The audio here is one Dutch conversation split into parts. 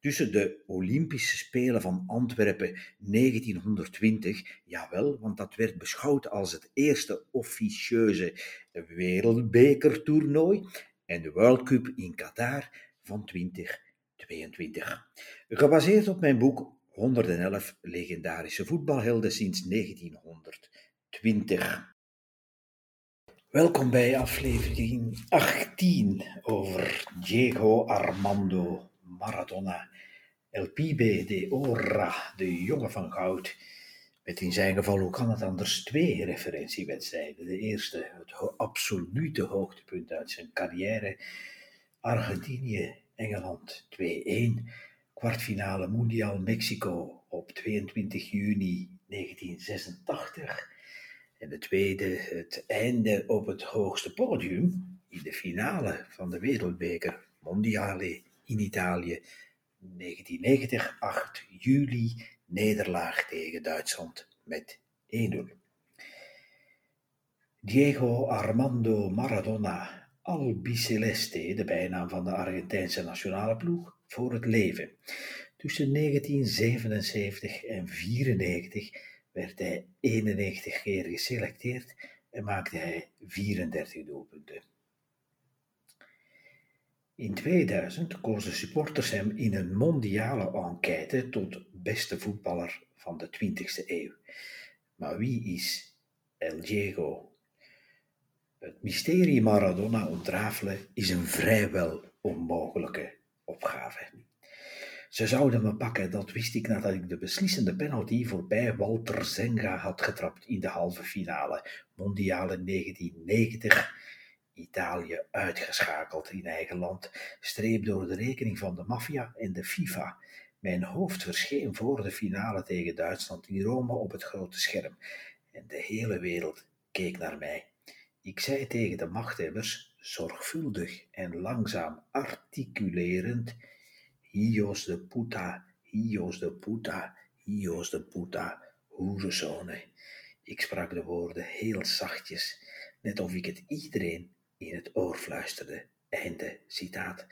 tussen de Olympische Spelen van Antwerpen 1920, jawel, want dat werd beschouwd als het eerste officieuze wereldbekertoernooi, en de World Cup in Qatar van 2022. Gebaseerd op mijn boek 111 legendarische voetbalhelden sinds 1920. Welkom bij aflevering 18 over Diego Armando Maradona, El Pibe de Ora, de jongen van goud. Met in zijn geval, hoe kan het anders, twee referentiewedstrijden. De eerste, het absolute hoogtepunt uit zijn carrière. Argentinië, Engeland 2-1. Kwartfinale Mondial Mexico op 22 juni 1986. En de tweede, het einde op het hoogste podium in de finale van de Wereldbeker Mondiale in Italië. 1990, 8 juli, nederlaag tegen Duitsland met 1-0. Diego Armando Maradona Albiceleste, de bijnaam van de Argentijnse nationale ploeg, voor het leven. Tussen 1977 en 1994 werd hij 91 keer geselecteerd en maakte hij 34 doelpunten. In 2000 kozen supporters hem in een mondiale enquête tot beste voetballer van de 20e eeuw. Maar wie is El Diego? Het mysterie Maradona ontrafelen is een vrijwel onmogelijke opgave. Ze zouden me pakken, dat wist ik nadat ik de beslissende penalty voorbij Walter Zenga had getrapt in de halve finale, mondiale 1990 Italië uitgeschakeld in eigen land, streep door de rekening van de maffia en de FIFA. Mijn hoofd verscheen voor de finale tegen Duitsland in Rome op het grote scherm en de hele wereld keek naar mij. Ik zei tegen de machthebbers, zorgvuldig en langzaam articulerend, Hios de puta, Hios de puta, Hios de puta, hoerenzone. Ik sprak de woorden heel zachtjes, net of ik het iedereen in het oor fluisterde. Einde citaat.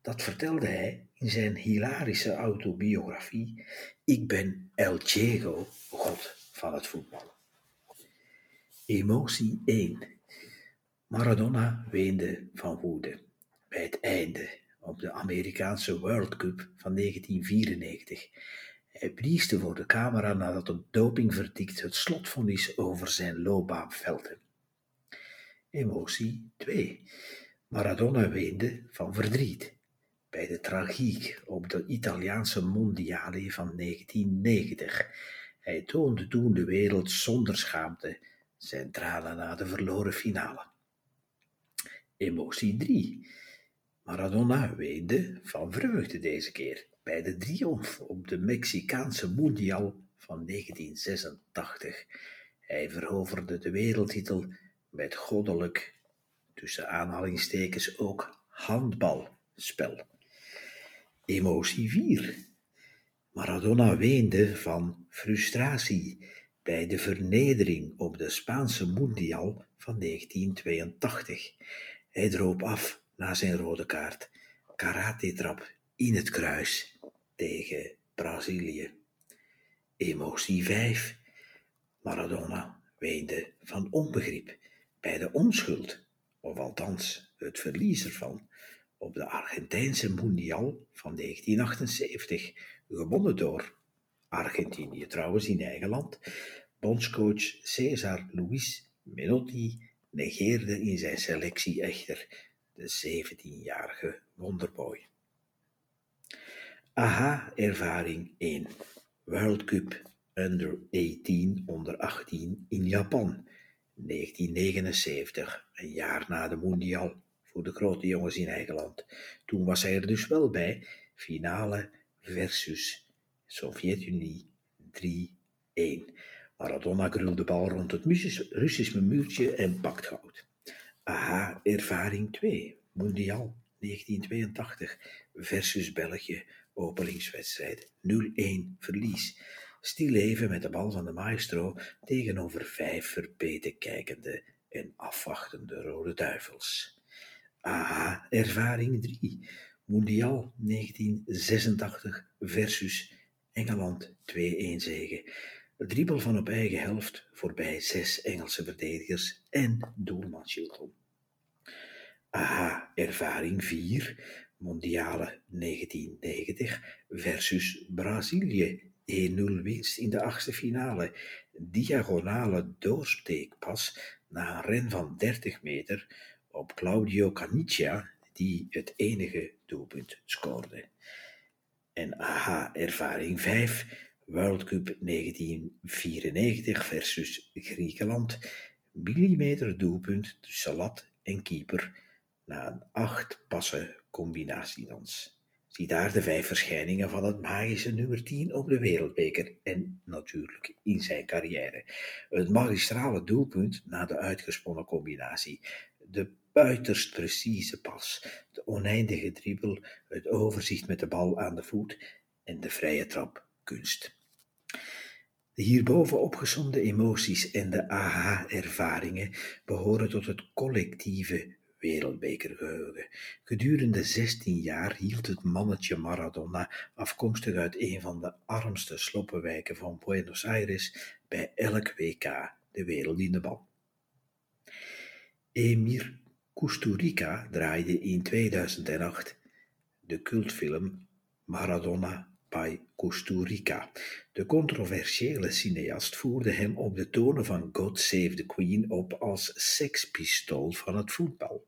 Dat vertelde hij in zijn hilarische autobiografie Ik ben El Diego, god van het voetbal. Emotie 1. Maradona weende van woede. Bij het einde op de Amerikaanse World Cup van 1994. Hij blieste voor de camera nadat een dopingverdikt het slotvonnis over zijn loopbaan velde. Emotie 2. Maradona weende van verdriet bij de tragiek op de Italiaanse mondiale van 1990. Hij toonde toen de wereld zonder schaamte zijn tranen na de verloren finale. Emotie 3. Maradona weende van vreugde deze keer bij de triomf op de Mexicaanse mondial van 1986. Hij veroverde de wereldtitel met goddelijk, tussen aanhalingstekens ook handbalspel. Emotie 4. Maradona weende van frustratie bij de vernedering op de Spaanse Mundial van 1982. Hij droop af na zijn rode kaart, karate-trap in het kruis tegen Brazilië. Emotie 5. Maradona weende van onbegrip bij de onschuld, of althans het verlies ervan, op de Argentijnse Mundial van 1978, gewonnen door Argentinië trouwens in eigen land. Bondscoach Cesar Luis Menotti negeerde in zijn selectie echter de 17-jarige wonderboy. Aha-ervaring 1. World Cup Under 18 onder 18 in Japan. 1979, een jaar na de Mondial voor de grote jongens in eigen land. Toen was hij er dus wel bij, finale versus Sovjet-Unie 3-1. Maradona krult de bal rond het Russische muurtje en pakt goud. Aha, ervaring 2, Mondial 1982 versus België, openingswedstrijd 0-1 verlies. Stil even met de bal van de maestro tegenover vijf verbeten kijkende en afwachtende rode duivels. Aha, ervaring 3, Mondial 1986 versus Engeland 2-1 zegen. Dribbel van op eigen helft voorbij zes Engelse verdedigers en doelman Chilton. Aha, ervaring 4, Mondiale 1990 versus Brazilië. 1-0 winst in de achtste finale. Diagonale doorsteekpas na een ren van 30 meter op Claudio Cannicchia, die het enige doelpunt scoorde. En aha, ervaring 5, World Cup 1994 versus Griekenland. Millimeter doelpunt tussen lat en keeper na een acht passen combinatiedans. Zie daar de vijf verschijningen van het magische nummer 10 op de wereldbeker en natuurlijk in zijn carrière. Het magistrale doelpunt na de uitgesponnen combinatie. De buiterst precieze pas, de oneindige dribbel, het overzicht met de bal aan de voet en de vrije trap kunst. De hierboven opgesomde emoties en de aha-ervaringen behoren tot het collectieve wereldbekergeheugen. Gedurende 16 jaar hield het mannetje Maradona, afkomstig uit een van de armste sloppenwijken van Buenos Aires, bij elk WK de wereld in de bal. Emir Kusturica draaide in 2008 de cultfilm Maradona Kusturica. De controversiële cineast voerde hem op de tonen van God Save the Queen op als sekspistool van het voetbal.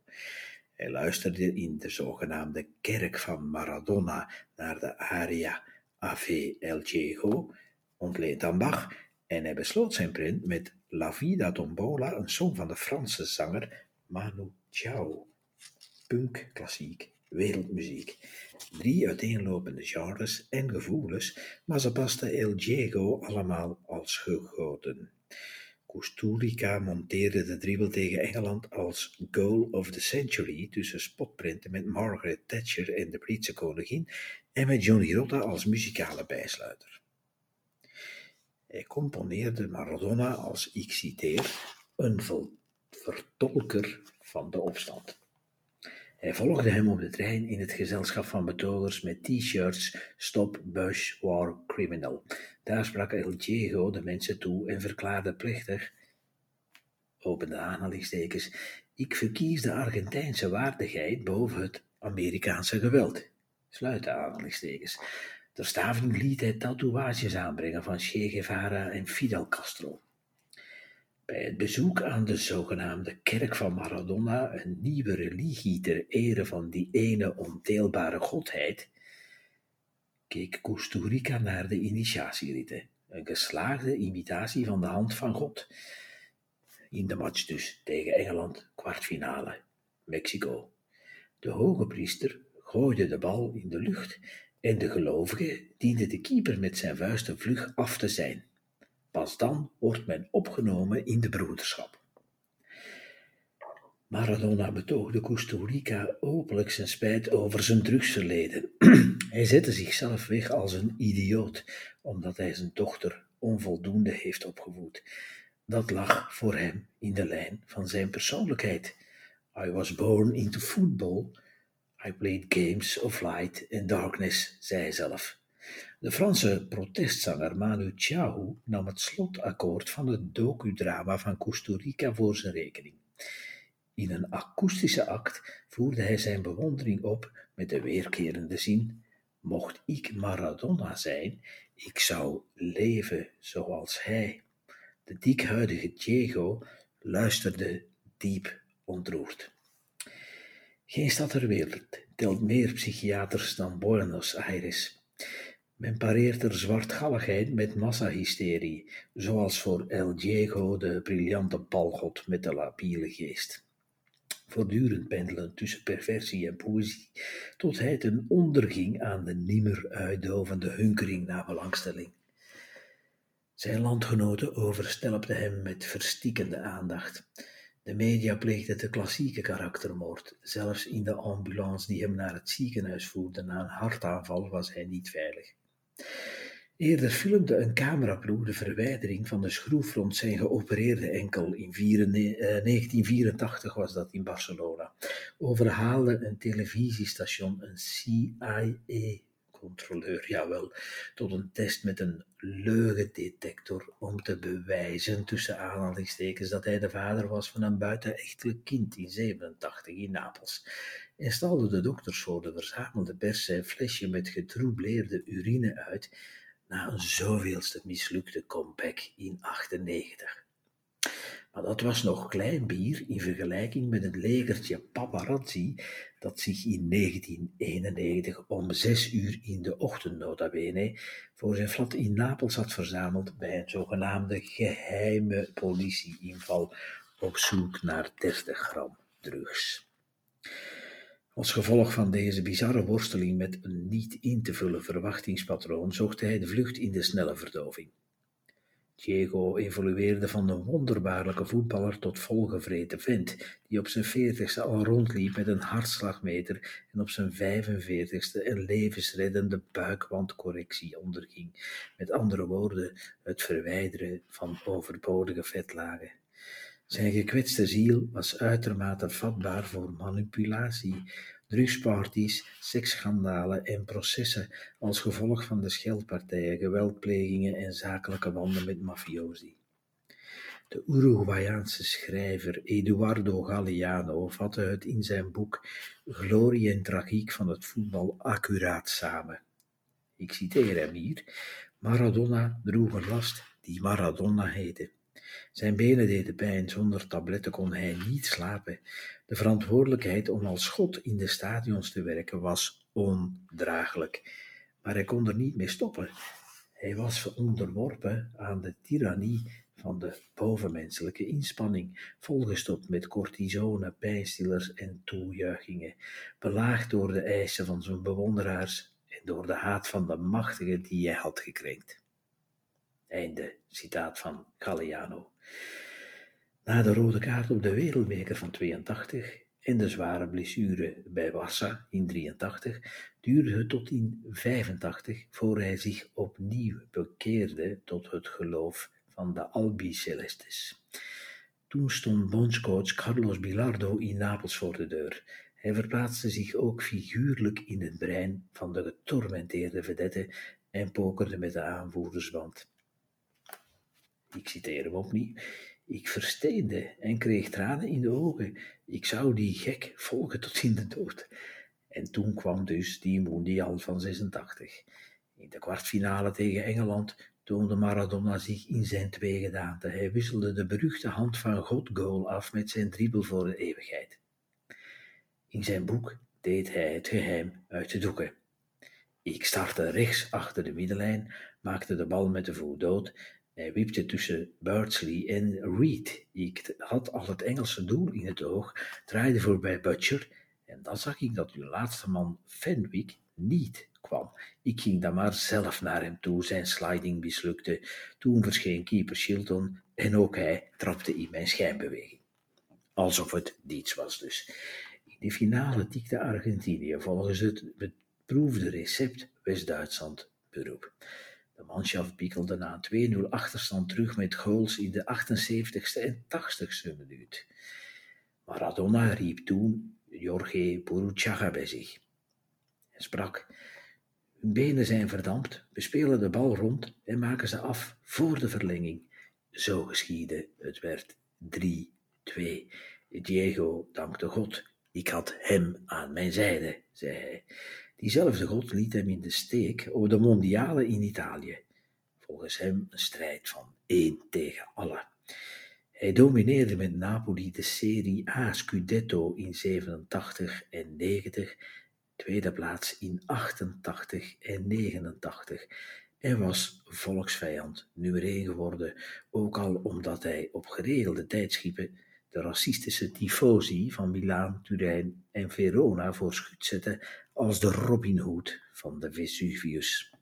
Hij luisterde in de zogenaamde kerk van Maradona naar de aria Ave El Diego, ontleend aan Bach, en hij besloot zijn print met La Vida Tombola, een song van de Franse zanger Manu Chao. Punk klassiek, wereldmuziek. Drie uiteenlopende genres en gevoelens, maar ze pasten El Diego allemaal als gegoten. Kusturica monteerde de dribbel tegen Engeland als goal of the century tussen spotprinten met Margaret Thatcher en de Britse koningin en met Johnny Rotta als muzikale bijsluiter. Hij componeerde Maradona als, ik citeer, een vertolker van de opstand. Hij volgde hem op de trein in het gezelschap van betogers met t-shirts Stop Bush War Criminal. Daar sprak El Diego de mensen toe en verklaarde plechtig, opende aanhalingstekens, ik verkies de Argentijnse waardigheid boven het Amerikaanse geweld. Sluit de aanhalingstekens. Ter staving liet hij tatoeages aanbrengen van Che Guevara en Fidel Castro. Bij het bezoek aan de zogenaamde kerk van Maradona, een nieuwe religie ter ere van die ene onteelbare godheid, keek Costa naar de initiatieriten, een geslaagde imitatie van de hand van God. In de match dus tegen Engeland, kwartfinale, Mexico. De hoge priester gooide de bal in de lucht en de gelovige diende de keeper met zijn vuisten vlug af te zijn. Pas dan wordt men opgenomen in de broederschap. Maradona betoogde Costa Rica openlijk zijn spijt over zijn drugsverleden. hij zette zichzelf weg als een idioot, omdat hij zijn dochter onvoldoende heeft opgevoed. Dat lag voor hem in de lijn van zijn persoonlijkheid. I was born into football. I played games of light and darkness, zei hij zelf. De Franse protestzanger Manu Chao nam het slotakkoord van het docudrama van Costa voor zijn rekening. In een akoestische act voerde hij zijn bewondering op met de weerkerende zin: Mocht ik Maradona zijn, ik zou leven zoals hij. De dikhuidige Diego luisterde diep ontroerd. Geen stad ter wereld telt meer psychiaters dan Buenos Aires. Men pareert er zwartgalligheid met massahysterie, zoals voor El Diego de briljante balgod met de labiele geest. Voortdurend pendelen tussen perversie en poëzie, tot hij ten onder ging aan de nimmer uitdovende hunkering naar belangstelling. Zijn landgenoten overstelpten hem met verstikkende aandacht. De media pleegden de klassieke karaktermoord. Zelfs in de ambulance die hem naar het ziekenhuis voerde na een hartaanval was hij niet veilig. Eerder filmde een cameraploeg de verwijdering van de schroef rond zijn geopereerde enkel. In 1984 eh, was dat in Barcelona. Overhaalde een televisiestation een CIA-controleur, jawel, tot een test met een leugendetector om te bewijzen, tussen aanhalingstekens, dat hij de vader was van een buitenechtelijk kind in 87 in Napels. En stalde de dokters voor de verzamelde pers zijn flesje met getroubleerde urine uit na een zoveelste mislukte comeback in 98. Maar dat was nog klein bier in vergelijking met het legertje paparazzi dat zich in 1991 om zes uur in de ochtend nota bene voor zijn flat in Napels had verzameld bij een zogenaamde geheime politieinval op zoek naar 30 gram drugs. Als gevolg van deze bizarre worsteling met een niet in te vullen verwachtingspatroon zocht hij de vlucht in de snelle verdoving. Diego evolueerde van een wonderbaarlijke voetballer tot volgevreten vent, die op zijn veertigste al rondliep met een hartslagmeter en op zijn 45ste een levensreddende buikwandcorrectie onderging. Met andere woorden, het verwijderen van overbodige vetlagen. Zijn gekwetste ziel was uitermate vatbaar voor manipulatie, drugsparties, seksschandalen en processen als gevolg van de scheldpartijen, geweldplegingen en zakelijke banden met mafiosi. De Uruguayaanse schrijver Eduardo Galeano vatte het in zijn boek Glorie en tragiek van het voetbal accuraat samen. Ik citeer hem hier: Maradona droeg een last die Maradona heette. Zijn benen deden pijn, zonder tabletten kon hij niet slapen. De verantwoordelijkheid om als schot in de stadions te werken was ondraaglijk. Maar hij kon er niet mee stoppen. Hij was onderworpen aan de tirannie van de bovenmenselijke inspanning, volgestopt met cortisone, pijnstillers en toejuichingen, belaagd door de eisen van zijn bewonderaars en door de haat van de machtigen die hij had gekrenkt. Einde citaat van Galliano. Na de rode kaart op de wereldbeker van 82 en de zware blessure bij Wassa in 83 duurde het tot in 85 voor hij zich opnieuw bekeerde tot het geloof van de Albicelestes. Toen stond bondscoach Carlos Bilardo in Napels voor de deur. Hij verplaatste zich ook figuurlijk in het brein van de getormenteerde vedette en pokerde met de aanvoerdersband. Ik citeer hem opnieuw. Ik versteende en kreeg tranen in de ogen. Ik zou die gek volgen tot in de dood. En toen kwam dus die Mondial van 86. In de kwartfinale tegen Engeland toonde Maradona zich in zijn twee gedaanten. Hij wisselde de beruchte hand van God goal af met zijn dribbel voor de eeuwigheid. In zijn boek deed hij het geheim uit de doeken. Ik startte rechts achter de middenlijn, maakte de bal met de voet dood hij wipte tussen Beardsley en Reed. Ik had al het Engelse doel in het oog, draaide voorbij Butcher en dan zag ik dat uw laatste man Fenwick niet kwam. Ik ging dan maar zelf naar hem toe, zijn sliding mislukte. Toen verscheen keeper Shilton en ook hij trapte in mijn schijnbeweging. Alsof het niets was dus. In de finale tikte Argentinië volgens het beproefde recept West-Duitsland beroep. De manschaft piekelde na een 2-0 achterstand terug met goals in de 78ste en 80ste minuut. Maradona riep toen Jorge Puruchaga bij zich en sprak: Hun benen zijn verdampt, we spelen de bal rond en maken ze af voor de verlenging. Zo geschiedde, het werd 3-2. Diego dankte God. Ik had hem aan mijn zijde, zei hij. Diezelfde God liet hem in de steek op de mondiale in Italië. Volgens hem een strijd van één tegen alle. Hij domineerde met Napoli de Serie A Scudetto in 87 en 90, tweede plaats in 88 en 89 en was volksvijand nummer 1 geworden, ook al omdat hij op geregelde tijdschiepen de racistische tifosi van Milaan, Turijn en Verona voor schut zette als de Robin Hood van de Vesuvius.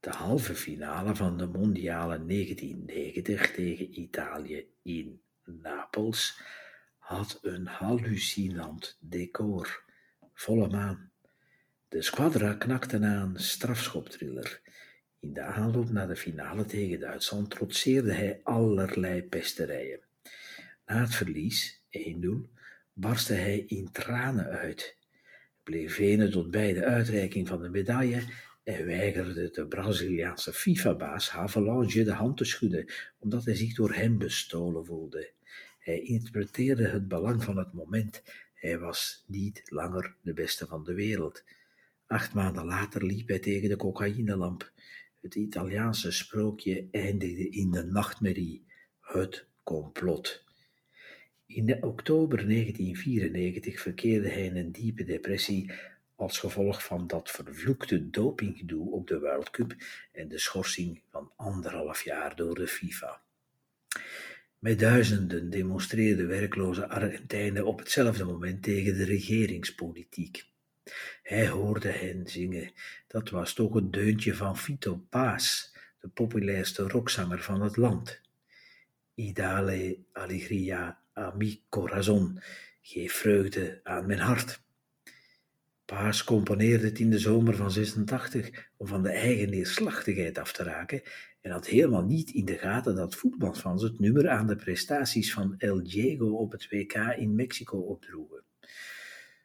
De halve finale van de Mondiale 1990 tegen Italië in Napels had een hallucinant decor. Volle maan. De squadra knakte aan strafschoptriller. In de aanloop naar de finale tegen Duitsland trotseerde hij allerlei pesterijen. Na het verlies, 1-0, barstte hij in tranen uit, bleef venen tot bij de uitreiking van de medaille en weigerde de Braziliaanse FIFA-baas Havelange de hand te schudden, omdat hij zich door hem bestolen voelde. Hij interpreteerde het belang van het moment. Hij was niet langer de beste van de wereld. Acht maanden later liep hij tegen de cocaïnelamp. Het Italiaanse sprookje eindigde in de nachtmerrie, het complot. In oktober 1994 verkeerde hij in een diepe depressie als gevolg van dat vervloekte dopinggedoe op de World en de schorsing van anderhalf jaar door de FIFA. Met duizenden demonstreerden werkloze Argentijnen op hetzelfde moment tegen de regeringspolitiek. Hij hoorde hen zingen. Dat was toch het deuntje van Fito Paas, de populairste rockzanger van het land. Idale alegria a mi corazon, geef vreugde aan mijn hart. Paas componeerde het in de zomer van 86 om van de eigen neerslachtigheid af te raken en had helemaal niet in de gaten dat voetbalfans het nummer aan de prestaties van El Diego op het WK in Mexico opdroegen.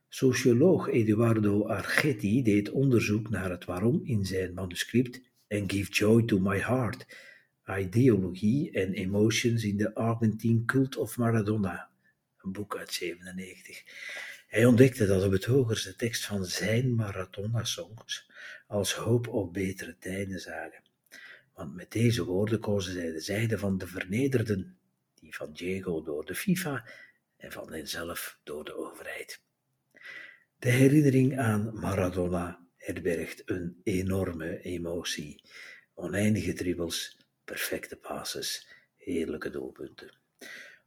Socioloog Eduardo Argetti deed onderzoek naar het waarom in zijn manuscript And Give Joy to My Heart, Ideologie en Emotions in the Argentine Cult of Maradona, een boek uit 97. Hij ontdekte dat op het hogerste tekst van zijn Maradona-songs als hoop op betere tijden zagen. Want met deze woorden kozen zij de zijde van de vernederden, die van Diego door de FIFA en van henzelf door de overheid. De herinnering aan Maradona herbergt een enorme emotie, oneindige dribbles, perfecte passes, heerlijke doelpunten.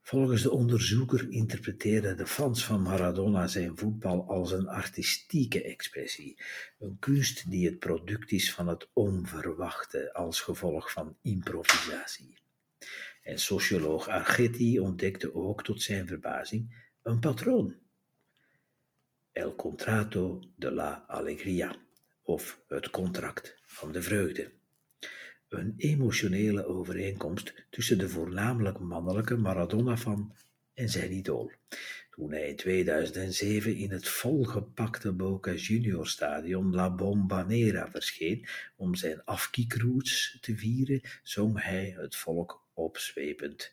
Volgens de onderzoeker interpreteerden de fans van Maradona zijn voetbal als een artistieke expressie, een kunst die het product is van het onverwachte als gevolg van improvisatie. En socioloog Argetti ontdekte ook tot zijn verbazing een patroon. El contrato de la alegria, of het contract van de vreugde een emotionele overeenkomst tussen de voornamelijk mannelijke Maradona-fan en zijn idool. Toen hij in 2007 in het volgepakte Boca Junior Stadion La Bombonera verscheen om zijn afkiekroets te vieren, zong hij het volk opzwepend.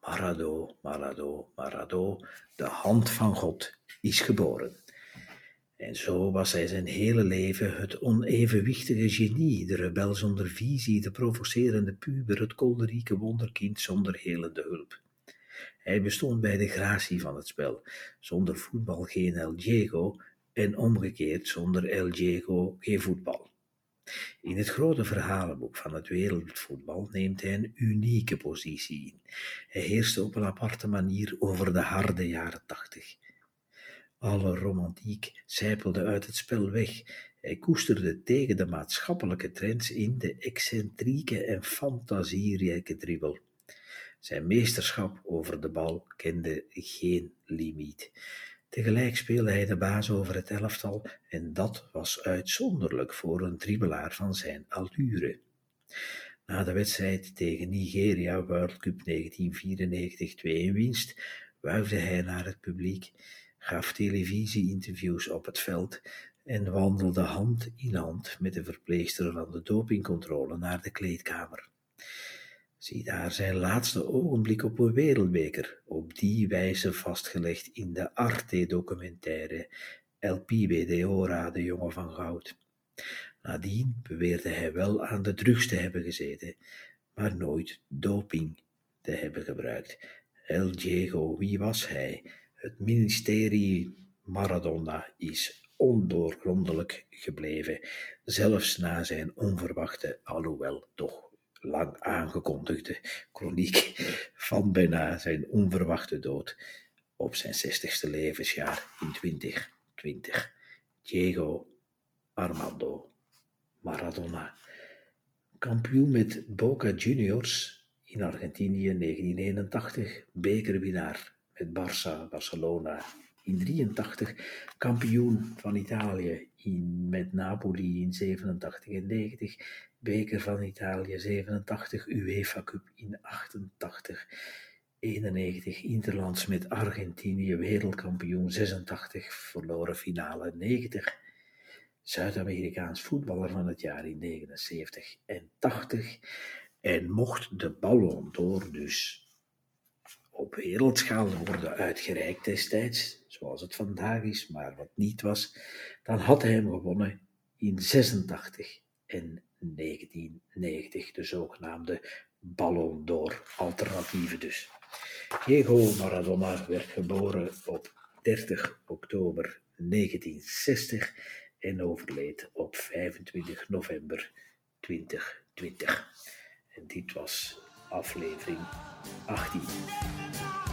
Marado, Marado, Marado, de hand van God is geboren. En zo was hij zijn hele leven het onevenwichtige genie, de rebel zonder visie, de provocerende puber, het kolderieke wonderkind zonder helende hulp. Hij bestond bij de gratie van het spel, zonder voetbal geen El Diego en omgekeerd zonder El Diego geen voetbal. In het grote verhalenboek van het wereldvoetbal neemt hij een unieke positie in. Hij heerste op een aparte manier over de harde jaren tachtig. Alle romantiek zijpelde uit het spel weg. Hij koesterde tegen de maatschappelijke trends in de excentrieke en fantasierijke dribbel. Zijn meesterschap over de bal kende geen limiet. Tegelijk speelde hij de baas over het elftal en dat was uitzonderlijk voor een dribbelaar van zijn allure. Na de wedstrijd tegen Nigeria World Cup 1994 2 winst, wuifde hij naar het publiek gaf televisie-interviews op het veld en wandelde hand in hand met de verpleegster van de dopingcontrole naar de kleedkamer. Zie daar zijn laatste ogenblik op een wereldbeker, op die wijze vastgelegd in de Arte-documentaire El de Ora, de jongen van goud. Nadien beweerde hij wel aan de drugs te hebben gezeten, maar nooit doping te hebben gebruikt. El Diego, wie was hij? Het ministerie Maradona is ondoorgrondelijk gebleven, zelfs na zijn onverwachte, alhoewel toch lang aangekondigde chroniek van bijna zijn onverwachte dood op zijn zestigste levensjaar in 2020. Diego Armando Maradona. kampioen met Boca Juniors in Argentinië 1981, bekerwinnaar met Barça, Barcelona in 83, kampioen van Italië in, met Napoli in 87 en 90, beker van Italië 87, UEFA Cup in 88, 91 Interlands met Argentinië, wereldkampioen 86, verloren finale 90. Zuid-Amerikaans voetballer van het jaar in 79 en 80 en mocht de Ballon d'Or dus op wereldschaal worden uitgereikt destijds, zoals het vandaag is, maar wat niet was, dan had hij hem gewonnen in 86 en 1990, de zogenaamde Ballon d'Or alternatieven dus. Diego Maradona werd geboren op 30 oktober 1960 en overleed op 25 november 2020. En dit was aflevering 18.